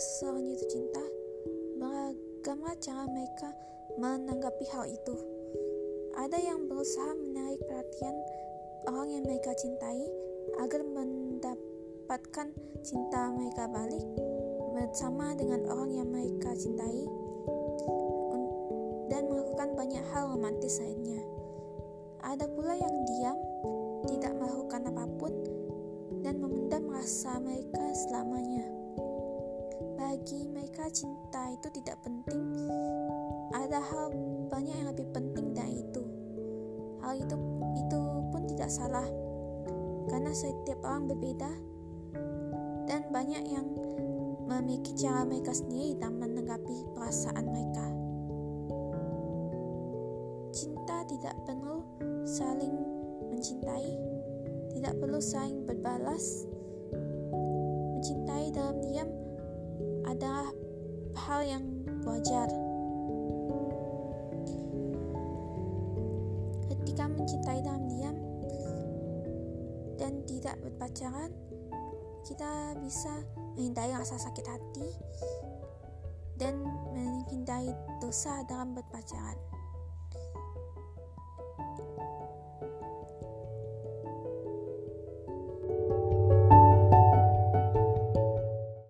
seseorang jatuh cinta, bagaimana cara mereka menanggapi hal itu. Ada yang berusaha menarik perhatian orang yang mereka cintai agar mendapatkan cinta mereka balik bersama dengan orang yang mereka cintai dan melakukan banyak hal romantis lainnya. Ada pula yang diam, tidak melakukan apa pun, dan memendam rasa mereka selamanya. Bagi mereka cinta itu tidak penting. Ada hal banyak yang lebih penting dari itu. Hal itu itu pun tidak salah. Karena setiap orang berbeda dan banyak yang memiliki cara mereka sendiri dalam menanggapi perasaan mereka. Cinta tidak perlu saling mencintai, tidak perlu saling berbalas. Mencintai dalam adalah hal yang wajar. Ketika mencintai dalam diam dan tidak berpacaran, kita bisa menghindari rasa sakit hati dan menghindari dosa dalam berpacaran.